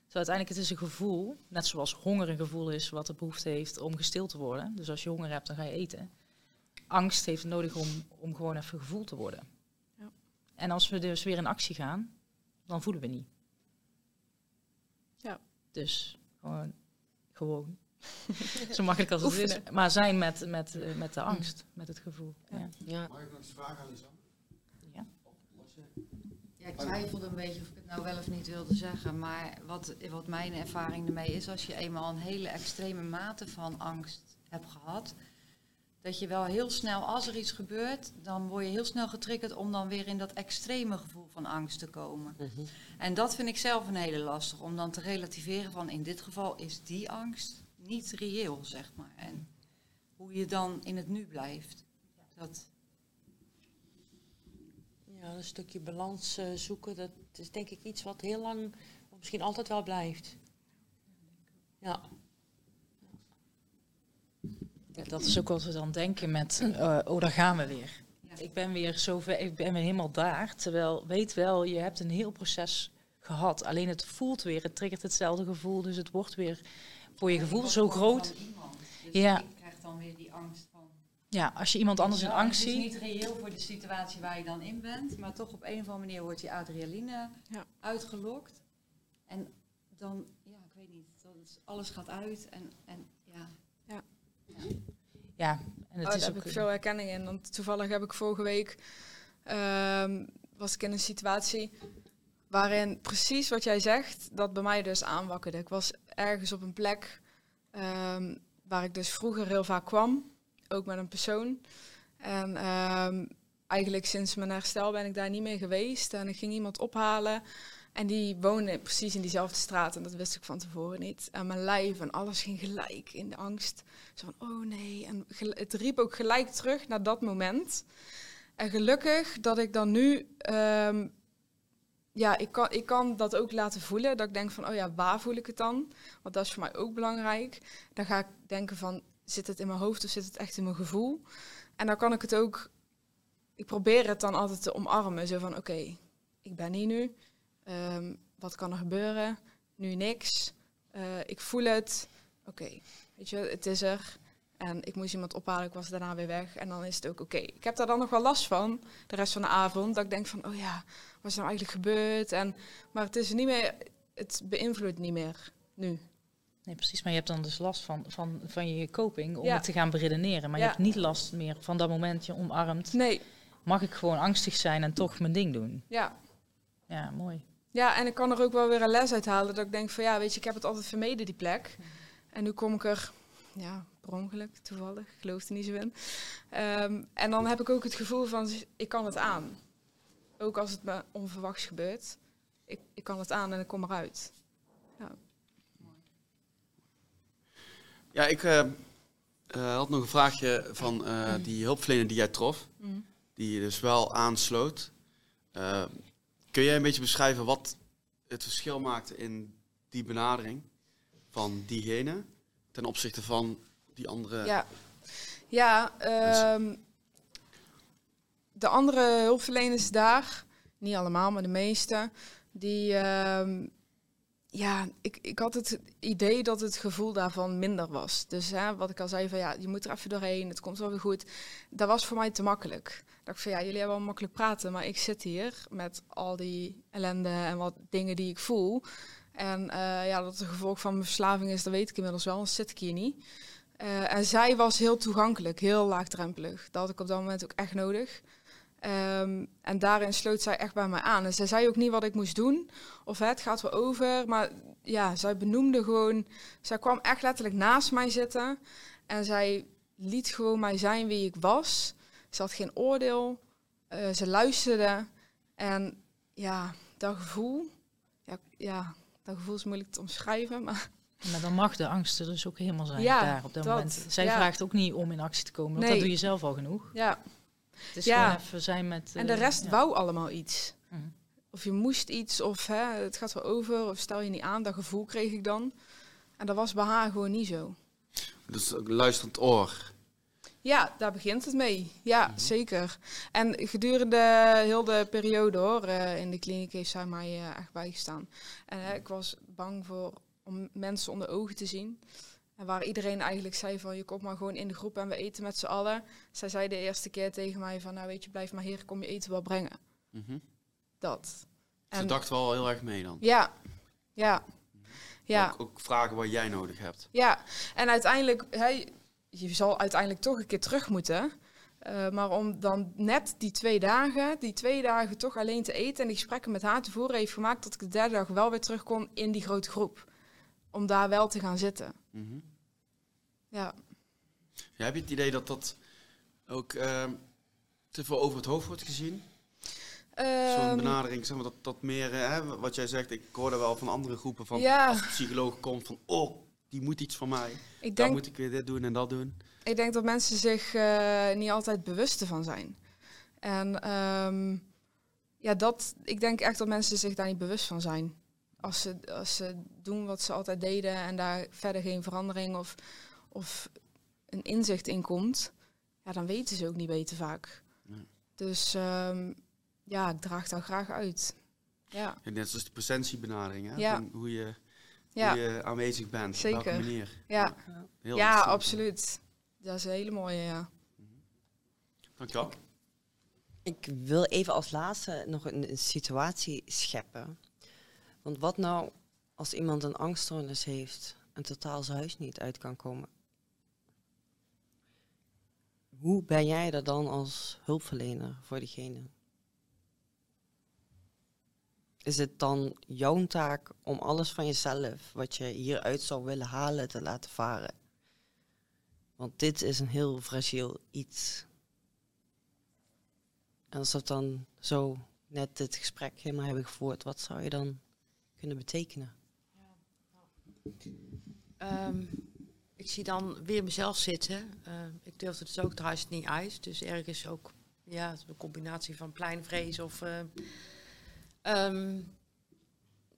Zo uiteindelijk, het is een gevoel, net zoals honger een gevoel is wat de behoefte heeft om gestild te worden. Dus als je honger hebt, dan ga je eten. Angst heeft nodig om, om gewoon even gevoeld te worden. Ja. En als we dus weer in actie gaan, dan voelen we niet. Ja. Dus gewoon, gewoon. Zo makkelijk als het is. Maar zijn met, met, met de angst, met het gevoel. Ja. Ja. Mag ik nog eens vragen aan Lisanne? Ja. Ja, ik twijfelde een beetje of ik het nou wel of niet wilde zeggen. Maar wat, wat mijn ervaring ermee is, als je eenmaal een hele extreme mate van angst hebt gehad, dat je wel heel snel, als er iets gebeurt, dan word je heel snel getriggerd om dan weer in dat extreme gevoel van angst te komen. Mhm. En dat vind ik zelf een hele lastig, om dan te relativeren van in dit geval is die angst niet reëel, zeg maar. En hoe je dan in het nu blijft. Dat, ja, een stukje balans uh, zoeken, dat is denk ik iets wat heel lang, of misschien altijd wel blijft. Ja. ja dat is ook wat we dan denken met, uh, oh, daar gaan we weer. Ja. Ik ben weer zover, ik ben weer helemaal daar. Terwijl, weet wel, je hebt een heel proces gehad. Alleen het voelt weer, het triggert hetzelfde gevoel, dus het wordt weer voor je gevoel zo groot. Dus ja. Ik krijg dan weer die angst van. Ja, als je iemand anders in angst ziet. Het is niet reëel voor de situatie waar je dan in bent, maar toch op een of andere manier wordt die adrenaline ja. uitgelokt. En dan, ja, ik weet niet, dan is, alles gaat uit en, en ja. Ja. Ja, en het oh, is daar ook heb ik veel herkenning in. Want toevallig heb ik vorige week ehm, was ik in een situatie waarin precies wat jij zegt, dat bij mij dus aanwakkerde. Ik was ergens op een plek ehm, waar ik dus vroeger heel vaak kwam, ook met een persoon. En ehm, eigenlijk sinds mijn herstel ben ik daar niet meer geweest. En ik ging iemand ophalen. En die woonde precies in diezelfde straat. En dat wist ik van tevoren niet. En mijn lijf en alles ging gelijk in de angst. Zo van, oh nee. En het riep ook gelijk terug naar dat moment. En gelukkig dat ik dan nu... ehm, ja, ik kan, ik kan dat ook laten voelen. Dat ik denk van, oh ja, waar voel ik het dan? Want dat is voor mij ook belangrijk. Dan ga ik denken van, zit het in mijn hoofd of zit het echt in mijn gevoel? En dan kan ik het ook... Ik probeer het dan altijd te omarmen. Zo van, oké, ik ben hier nu. Ehm, wat kan er gebeuren? Nu niks. Eh, ik voel het. Oké, weet je, het is er. En ik moest iemand ophalen, ik was daarna weer weg. En dan is het ook oké. Ik heb daar dan nog wel last van, de rest van de avond. Dat ik denk van, oh ja, wat is er nou eigenlijk gebeurd? En, maar het is niet meer, het beïnvloedt niet meer nu. Nee, precies. Maar je hebt dan dus last van, van, van je coping om Ja. het te gaan beredeneren. Maar je hebt niet last meer van dat moment je omarmt. Nee, Mag ik gewoon angstig zijn en toch mijn ding doen? ja. Ja, mooi. Ja, en ik kan er ook wel weer een les uit halen. Dat ik denk van, ja, weet je, ik heb het altijd vermeden, die plek. En nu kom ik er, ja, per ongeluk, toevallig. Ik geloof er niet zo in. Ehm, en dan heb ik ook het gevoel van, ik kan het aan. Ook als het me onverwachts gebeurt. Ik, ik kan het aan en ik kom eruit. Ja. Ja, ik eh, eh, had nog een vraagje van eh, die hulpverlener die jij trof. Mhm. Die je dus wel aansloot. Kun jij een beetje beschrijven wat het verschil maakt in die benadering van diegene ten opzichte van die andere? Ja, ja de andere hulpverleners daar, niet allemaal, maar de meeste, die, ehm, ja, ik, ik had het idee dat het gevoel daarvan minder was. Dus hè, wat ik al zei, van ja, je moet er even doorheen, het komt wel weer goed. Dat was voor mij te makkelijk. Ik dacht van ja, jullie hebben wel makkelijk praten, maar ik zit hier met al die ellende en wat dingen die ik voel. En eh, ja, dat het gevolg van mijn verslaving is, dat weet ik inmiddels wel, anders zit ik hier niet. Eh, en zij was heel toegankelijk, heel laagdrempelig. Dat had ik op dat moment ook echt nodig. Ehm, en daarin sloot zij echt bij mij aan. En zij zei ook niet wat ik moest doen. Of het gaat wel over. Maar ja, zij benoemde gewoon... Zij kwam echt letterlijk naast mij zitten. En zij liet gewoon mij zijn wie ik was. Ze had geen oordeel. Eh, ze luisterde. En ja, dat gevoel... Ja, ja, dat gevoel is moeilijk te omschrijven. Maar Maar dan mag de angst er dus ook helemaal zijn Ja, daar op dat, dat, moment. Zij ja. vraagt ook niet om in actie te komen, want Nee. dat doe je zelf al genoeg. ja, Het is Ja. gewoon even zijn met... En de eh, rest ja. wou allemaal iets. Mhm. Of je moest iets, of hè, het gaat wel over, of stel je niet aan. Dat gevoel kreeg ik dan. En dat was bij haar gewoon niet zo. Dus luisterend oor. Ja, daar begint het mee. Ja, Mhm. zeker. En gedurende heel de periode hoor, eh, in de kliniek heeft zij mij eh, echt bijgestaan. En ik was bang voor om mensen onder ogen te zien. En waar iedereen eigenlijk zei van, je komt maar gewoon in de groep en we eten met z'n allen. Zij zei de eerste keer tegen mij van, nou weet je, blijf maar hier, kom je eten wel brengen. Mhm. Dat. Ze dacht wel heel erg mee dan. Ja, ja, ja. Ook, ook vragen wat jij nodig hebt. Ja, en uiteindelijk, hè, je zal uiteindelijk toch een keer terug moeten. Eh, maar om dan net die twee dagen, die twee dagen toch alleen te eten en die gesprekken met haar te voeren, heeft gemaakt dat ik de derde dag wel weer terug kon in die grote groep. Om daar wel te gaan zitten. Mhm. Ja, Ja, heb je het idee dat dat ook ehm, te veel over het hoofd wordt gezien? Zo'n Ehm, benadering, zeg maar, dat, dat meer, eh, hè, wat jij zegt, ik hoorde wel van andere groepen van, Ja. als de psycholoog komt van, oh, die moet iets van mij. ik, Daar denk, moet ik weer dit doen en dat doen. ik denk dat mensen zich eh, niet altijd bewust van zijn. En ehm, ja, dat, ik denk echt dat mensen zich daar niet bewust van zijn. Als ze, als ze doen wat ze altijd deden en daar verder geen verandering of, of een inzicht in komt, ja, dan weten ze ook niet beter vaak. Nee. Dus ehm, ja, ik draag daar graag uit. Ja, Ja, net zoals de presentiebenadering, hè? Ja. Hoe, je, ja, hoe je aanwezig bent, op Zeker. welke manier. ja. Heel ja absoluut. Dat is een hele mooie, ja. Dankjewel. Ik wil even als laatste nog een, een situatie scheppen. Want wat nou als iemand een angststoornis heeft en totaal zijn huis niet uit kan komen? Hoe ben jij er dan als hulpverlener voor diegene? is het dan jouw taak om alles van jezelf, wat je hieruit zou willen halen, te laten varen? Want dit is een heel fragiel iets. En als we dan zo net dit gesprek helemaal hebben gevoerd, wat zou je dan kunnen betekenen? Ehm, ik zie dan weer mezelf zitten. Ehm, ik durfde het dus ook trouwens niet uit. Dus ergens ook ja, een combinatie van pleinvrees of... eh, ehm,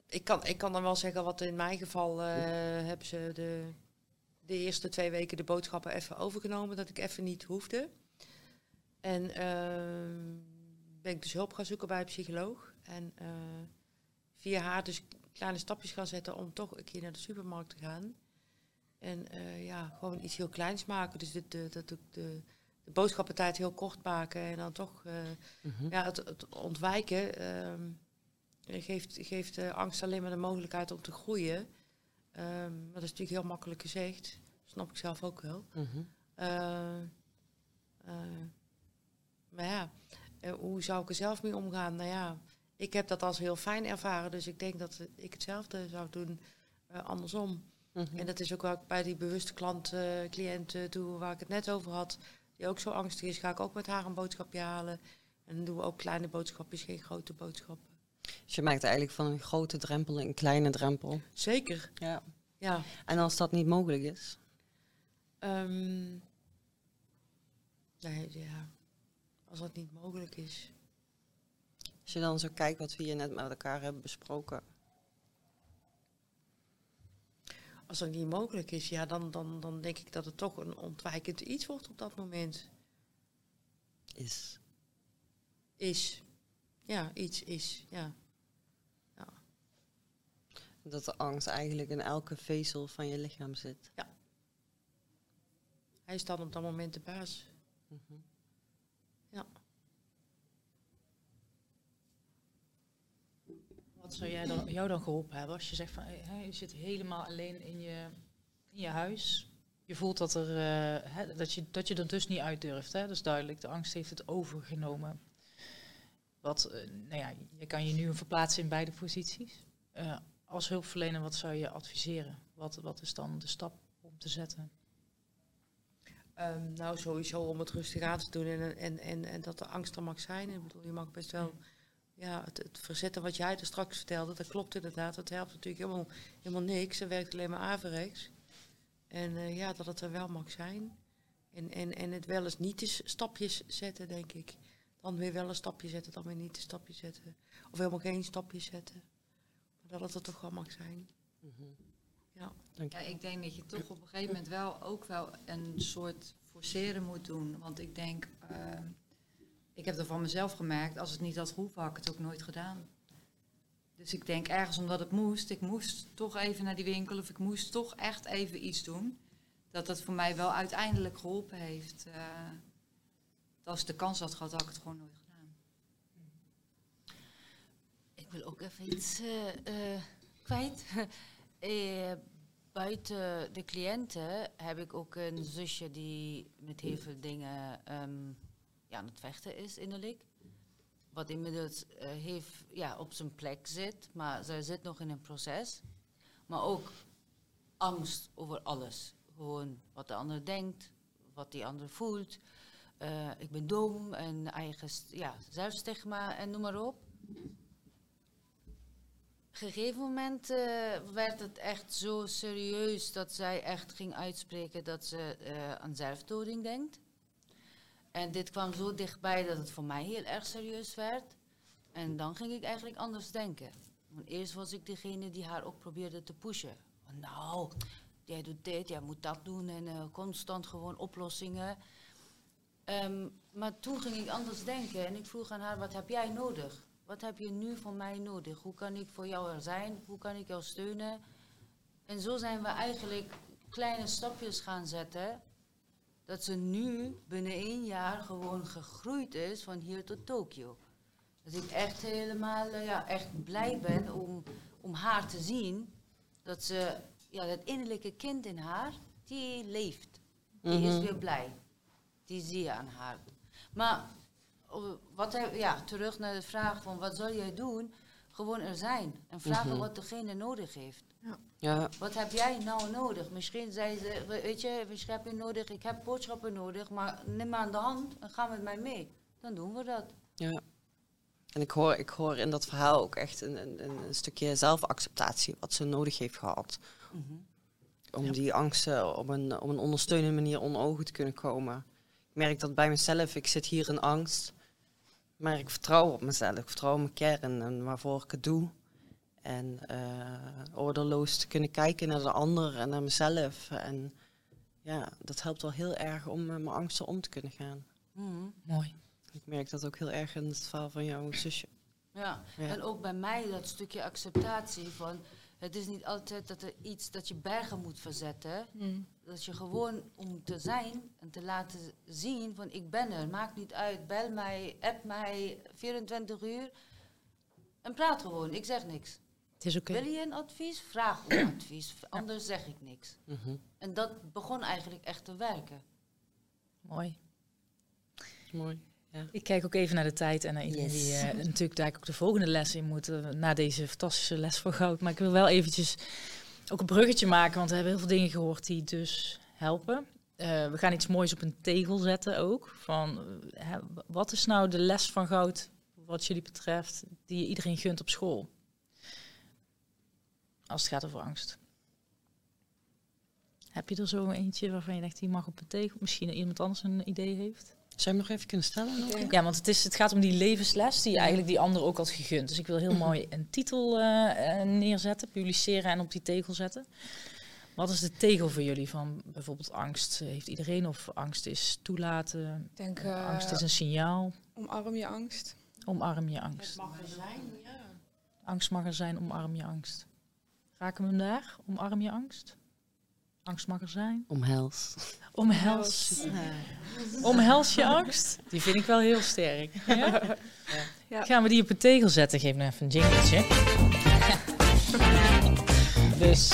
ik, kan, ik kan dan wel zeggen wat in mijn geval eh, hebben ze de, de eerste twee weken de boodschappen even overgenomen. Dat ik even niet hoefde. En ben ik dus hulp gaan zoeken bij een psycholoog. En eh, via haar dus kleine stapjes gaan zetten om toch een keer naar de supermarkt te gaan. En eh, ja, gewoon iets heel kleins maken. Dus de, de, de, de, de, de boodschappentijd heel kort maken. En dan toch eh, Mhm. ja, het, het ontwijken ehm, geeft, geeft de angst alleen maar de mogelijkheid om te groeien. Ehm, maar dat is natuurlijk heel makkelijk gezegd. Snap ik zelf ook wel. Mhm. Eh, maar ja, hoe zou ik er zelf mee omgaan? Nou ja, ik heb dat als heel fijn ervaren. Dus ik denk dat ik hetzelfde zou doen eh, andersom. Mhm. En dat is ook ik bij die bewuste klant, cliënt eh, doe, waar ik het net over had. Die ook zo angstig is, ga ik ook met haar een boodschapje halen. En dan doen we ook kleine boodschapjes, geen grote boodschappen. Dus je maakt eigenlijk van een grote drempel een kleine drempel. Zeker. Ja. Ja. En als dat niet mogelijk is? Ehm, nee, ja. Als dat niet mogelijk is. Als je dan zo kijkt wat we hier net met elkaar hebben besproken. Als dat niet mogelijk is, ja, dan, dan, dan denk ik dat het toch een ontwijkend iets wordt op dat moment. Is. Is. Ja, iets is. Ja. Dat de angst eigenlijk in elke vezel van je lichaam zit. Hij is dan op dat moment de baas. Mhm. Ja. Wat zou jij dan, jou dan geholpen hebben als je zegt van je zit helemaal alleen in je, in je huis. Je voelt dat, er, eh, hè, dat, je, dat je er dus niet uit durft. Hè? Dat is duidelijk. De angst heeft het overgenomen. Wat, eh, nou ja, je kan je nu verplaatsen in beide posities. Eh, als hulpverlener, wat zou je adviseren? Wat, wat is dan de stap om te zetten? Ehm, nou, sowieso om het rustig aan te doen en, en, en, en dat de angst er mag zijn. Ik bedoel, je mag best wel ja, het, het verzetten wat jij er straks vertelde, dat klopt inderdaad. Dat helpt natuurlijk helemaal, helemaal niks. Er werkt alleen maar averechts. En eh, ja, dat het er wel mag zijn. En, en, en het wel eens niet eens stapjes zetten, denk ik. Dan weer wel een stapje zetten, dan weer niet een stapje zetten. Of helemaal geen stapjes zetten. Maar dat het er toch wel mag zijn. Ja. Ja, ik denk dat je toch op een gegeven moment wel ook wel een soort forceren moet doen. Want ik denk, ehm, ik heb er van mezelf gemerkt, als het niet had gehoeven, had ik het ook nooit gedaan. Dus ik denk ergens omdat het moest, ik moest toch even naar die winkel of ik moest toch echt even iets doen. Dat dat voor mij wel uiteindelijk geholpen heeft. eh, als ik de kans had gehad, had ik het gewoon nooit gedaan. Ik wil ook even iets eh, eh, kwijt. Buiten de cliënten heb ik ook een zusje die met heel veel dingen ehm, ja, aan het vechten is innerlijk. Wat inmiddels eh, heeft, ja, op zijn plek zit, maar zij zit nog in een proces. Maar ook angst over alles. Gewoon wat de ander denkt, wat die ander voelt. Eh, ik ben dom en eigen ja, zelfstigma en noem maar op gegeven moment eh, werd het echt zo serieus dat zij echt ging uitspreken dat ze aan zelfdoding denkt. En dit kwam zo dichtbij dat het voor mij heel erg serieus werd. En dan ging ik eigenlijk anders denken. Want eerst was ik degene die haar ook probeerde te pushen. Nou, jij doet dit, jij moet dat doen en eh, constant gewoon oplossingen. Ehm, maar toen ging ik anders denken en ik vroeg aan haar, wat heb jij nodig? Wat heb je nu van mij nodig? Hoe kan ik voor jou er zijn? Hoe kan ik jou steunen? En zo zijn we eigenlijk kleine stapjes gaan zetten. Dat ze nu binnen één jaar gewoon gegroeid is van hier tot Tokio. Dat ik echt helemaal eh, ja, echt blij ben om, om haar te zien. Dat ze, ja, dat innerlijke kind in haar, die leeft. Die is Mhm. weer blij. Die zie je aan haar. Maar oh, wat ja, terug naar de vraag van wat zal jij doen? Gewoon er zijn. En vragen Mhm. wat degene nodig heeft. Ja, Wat heb jij nou nodig? Misschien zei ze, we- weet je, misschien heb je nodig, ik heb boodschappen nodig, maar neem me aan de hand en ga met mij mee. Dan doen we dat. ja. En ik hoor, ik hoor in dat verhaal ook echt een, een, een stukje zelfacceptatie, wat ze nodig heeft gehad. Om die angsten op een, op een ondersteunende manier onder ogen te kunnen komen. Ik merk dat bij mezelf, ik zit hier in angst. Maar ik vertrouw op mezelf, ik vertrouw op mijn kern en waarvoor ik het doe. En eh oordeelloos te kunnen kijken naar de ander en naar mezelf. En ja, dat helpt wel heel erg om met mijn angsten om te kunnen gaan. Mhm. Mooi. Ik merk dat ook heel erg in het verhaal van jouw zusje. Ja. Ja. en ook bij mij dat stukje acceptatie van, het is niet altijd dat er iets dat je bergen moet verzetten. Mm. Dat je gewoon om te zijn en te laten zien van ik ben er, maakt niet uit, bel mij, app mij 24 uur en praat gewoon, ik zeg niks. Het is oké. Wil je een advies? Vraag om advies, anders zeg ik niks. Mhm. En dat begon eigenlijk echt te werken. Mooi. Mooi. Ik kijk ook even naar de tijd en naar iedereen Yes. die eh, natuurlijk daar ook de volgende les in moet. eh, na deze fantastische les van goud. Maar ik wil wel eventjes ook een bruggetje maken, want we hebben heel veel dingen gehoord die dus helpen. Eh, we gaan iets moois op een tegel zetten ook. Van, hè, wat is nou de les van goud, wat jullie betreft, die je iedereen gunt op school? Als het gaat over angst. Heb je er zo eentje waarvan je denkt, die mag op een tegel? Misschien iemand anders een idee heeft? Zou je hem nog even kunnen stellen? Ja, want het, is, het gaat om die levensles die je eigenlijk die ander ook had gegund. Dus ik wil heel mooi een titel eh, eh, neerzetten, publiceren en op die tegel zetten. Wat is de tegel voor jullie van bijvoorbeeld angst? Heeft iedereen of angst is toelaten? Denk, eh, angst is een signaal. omarm je angst. Omarm je angst. mag er zijn, ja. Angst mag er zijn, omarm je angst. Raken we hem daar? Omarm je angst? Angst mag er zijn. Omhels. Omhels. Omhels je angst. Die vind ik wel heel sterk. Ja? Ja. Gaan we die op een tegel zetten? Geef me even een jingletje. dus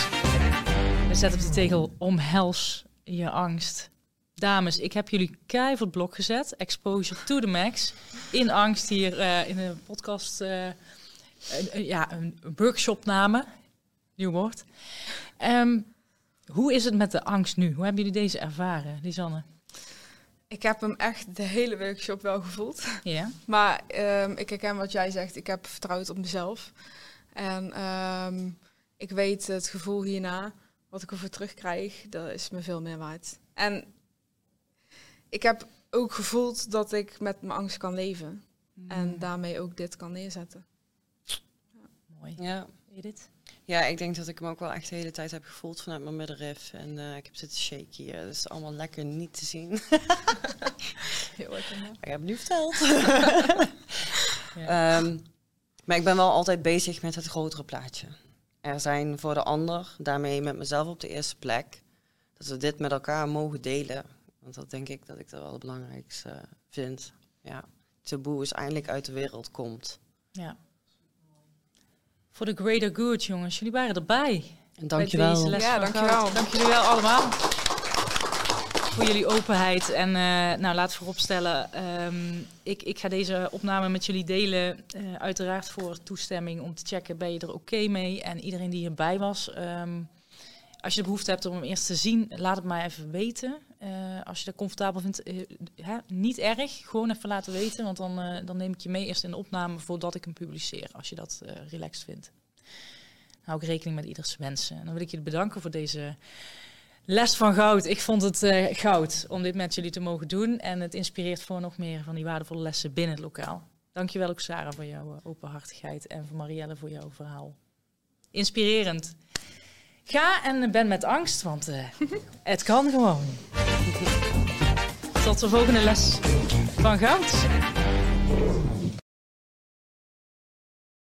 we zetten op die tegel omhels je angst. Dames, ik heb jullie keihard blok gezet. Exposure to the max. In angst hier eh, in een podcast. eh, een- een- ja, een workshopname. Nieuw woord. Ehm, hoe is het met de angst nu? Hoe hebben jullie deze ervaren, Lisanne? Ik heb hem echt de hele workshop wel gevoeld. Ja. Maar ehm, ik herken wat jij zegt. Ik heb vertrouwd op mezelf. En ehm, ik weet het gevoel hierna, wat ik ervoor terugkrijg, dat is me veel meer waard. En ik heb ook gevoeld dat ik met mijn angst kan leven. En daarmee ook dit kan neerzetten. Mooi. Ja. Edith? Ja, ik denk dat ik hem ook wel echt de hele tijd heb gevoeld vanuit mijn middenrif. En eh, ik heb zitten shaken hier. Is allemaal lekker niet te zien. Heel erg. Ik heb het nu verteld. Ja. Ehm, maar ik ben wel altijd bezig met het grotere plaatje. Er zijn voor de ander, daarmee met mezelf op de eerste plek, dat we dit met elkaar mogen delen. Want dat denk ik dat ik dat wel het belangrijkste vind. Ja, taboe is eindelijk uit de wereld komt. Ja. Voor de greater good, jongens. Jullie waren erbij. En bij dankjewel. deze les Ja, dankjewel. Dank jullie wel allemaal. Voor jullie openheid. En eh, nou, laat vooropstellen, ehm, ik, ik ga deze opname met jullie delen. eh, uiteraard voor toestemming om te checken, ben je er oké mee? En iedereen die hierbij was, ehm, als je de behoefte hebt om hem eerst te zien, laat het mij even weten. Eh, als je dat comfortabel vindt, eh, niet erg. Gewoon even laten weten, want dan, eh, dan neem ik je mee eerst in de opname voordat ik hem publiceer. Als je dat relaxed vindt. Hou ik rekening met ieders wensen. En dan wil ik jullie bedanken voor deze les van goud. Ik vond het goud om dit met jullie te mogen doen. En het inspireert voor nog meer van die waardevolle lessen binnen het lokaal. Dankjewel ook Sarah voor jouw openhartigheid en voor Marielle voor jouw verhaal. Inspirerend. Ga en ben met angst, want eh, het kan gewoon. Tot de volgende les van Goud.